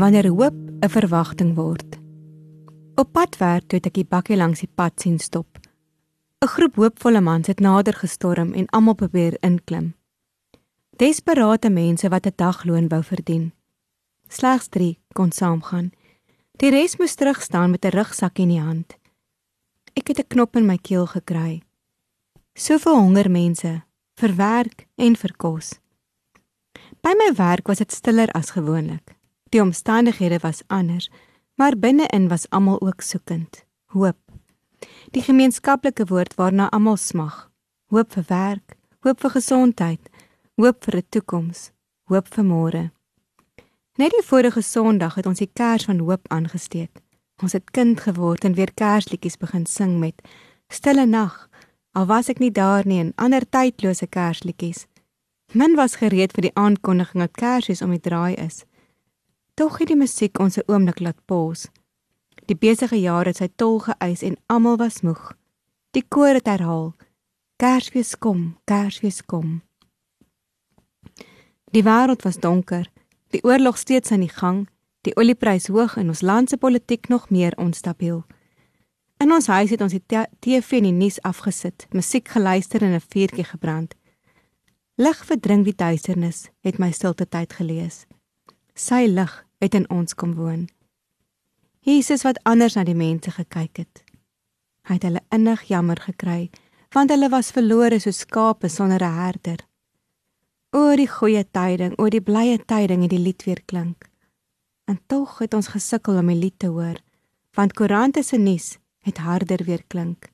Wanneer hoop 'n verwagting word. Op pad werk het ek die bakkie langs die pad sien stop. 'n Groep hoopvolle mans het nader gestorm en almal probeer inklim. Desperate mense wat 'n dagloon wou verdien. Slegs 3 kon saamgaan. Die res moes terug staan met 'n rugsak in die hand. Ek het 'n knop in my keel gekry. Soveel honger mense, vir werk en vir kos. By my werk was dit stiller as gewoonlik. Die omstandighede was anders, maar binne-in was almal ook soekend. Hoop. Die gemeenskaplike woord waarna almal smag. Hoop vir werk, hoop vir gesondheid, hoop vir 'n toekoms, hoop vir môre. Net die vorige Sondag het ons die kers van hoop aangesteek. Ons het kind geword en weer kersliedjies begin sing met Stille nag. Al was ek nie daar nie en ander tydlose kersliedjies. Min was gereed vir die aankondiging dat Kersfees om die draai is. Tog het die musiek ons 'n oomblik laat pos. Die besige jaar het sy tol geëis en almal was moeg. Die koor het herhaal: Kersfees kom, Kersfees kom. Die wêreld was donker, die oorlog steeds aan die gang die olieprys hoog en ons land se politiek nog meer onstabiel. In ons huis het ons die TV en die nuus afgesit, musiek geluister en 'n vuurtjie gebrand. Lig verdrink die duisternis, het my stilte tyd gelees. Sy lig het in ons kom woon. Jesus wat anders na die mense gekyk het. Hy het hulle innig jammer gekry, want hulle was verlore soos skape sonder 'n herder. O die goeie tyding, o die blye tyding het die lied weer klink. En tog het ons gesukkel om die lied te hoor, want koerante se nuus het harder weer klink.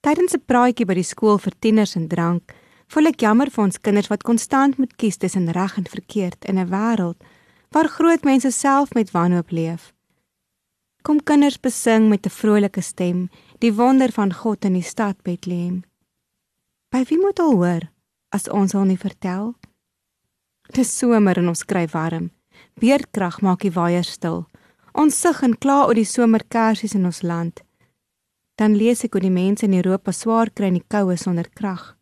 Tydens 'n praatjie by die skool vir tieners en drank, voel ek jammer vir ons kinders wat konstant moet kies tussen reg en verkeerd in 'n wêreld waar groot mense self met wanhoop leef. Kom kinders besing met 'n vrolike stem die wonder van God in die stad Bethlehem. By wie moet hulle hoor as ons hulle nie vertel? Dis somer en ons kry warm. Weerkrag maak die waaiers stil. Ons sug en kla oor die somerkersies in ons land. Dan lees ek hoe die mense in Europa swaar kry in die koue sonder krag.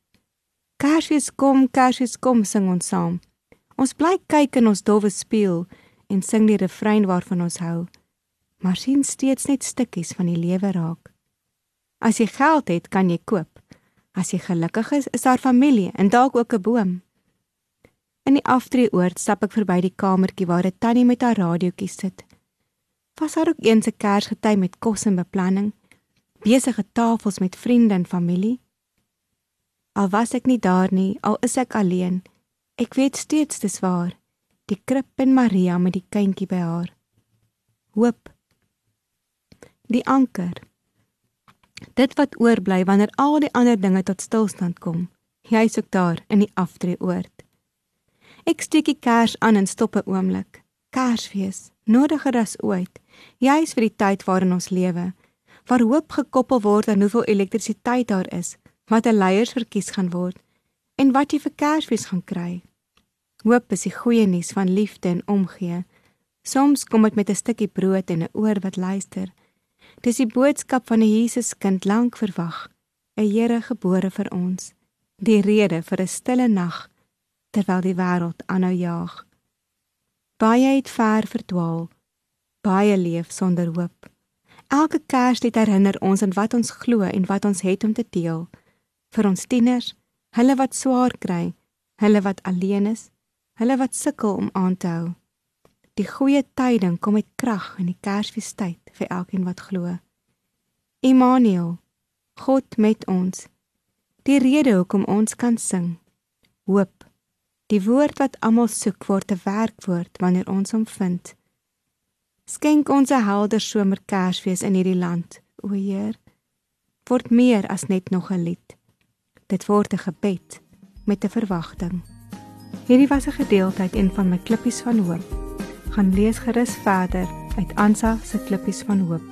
Kersies kom, kersies kom, sing ons saam. Ons bly kyk in ons dowwe spieël en sing die refrein waarvan ons hou. Maar sien steeds net stukkies van die lewe raak. As jy geld het, kan jy koop. As jy gelukkig is, is daar familie en dalk ook 'n boom. In die aftreeoord stap ek verby die kamertjie waar 'n tannie met haar radiootjie sit. Was haar ook eens 'n kersgety met kos en beplanning, besige tafels met vriende en familie. Al was ek nie daar nie, al is ek alleen, ek weet steeds dis waar, die krib en Maria met die kindjie by haar. Hoop. Die anker. Dit wat oorbly wanneer al die ander dinge tot stilstand kom. Jy's ook daar in die aftreeoord. Ek steek die kers aan en stop 'n oomblik. Kersfees, nodiger as ooit, juis vir die tyd waarin ons lewe, waar hoop gekoppel word aan hoeveel elektrisiteit daar is, wat 'n leiers verkies gaan word en wat jy vir Kersfees gaan kry. Hoop is die goeie nuus van liefde en omgee. Soms kom dit met 'n stukkie brood en 'n oor wat luister. Dis die boodskap van 'n Jesuskind lank verwag, 'n Here gebore vir ons. Die rede vir 'n stille nag terwyl die wêreld aanhou jaag. Baie het ver verdwaal. Baie leef sonder hoop. Elke Kerslied herinner ons aan wat ons glo en wat ons het om te deel. Vir ons tieners, hulle wat swaar kry, hulle wat alleen is, hulle wat sukkel om aan te hou. Die goeie tyding kom met krag in die Kersfeestyd vir elkeen wat glo. Immanuel, God met ons. Die rede hoekom ons kan sing. Hoop. Die woord wat almal soek word 'n werkwoord wanneer ons hom vind. Skenk ons 'n helder somer Kersfees in hierdie land, o Heer. Word meer as net nog 'n lied. Dit word 'n gebed met 'n verwagting. Hierdie was 'n gedeelte uit een van my klippies van hoop. Gaan lees gerus verder uit Ansa se klippies van hoop.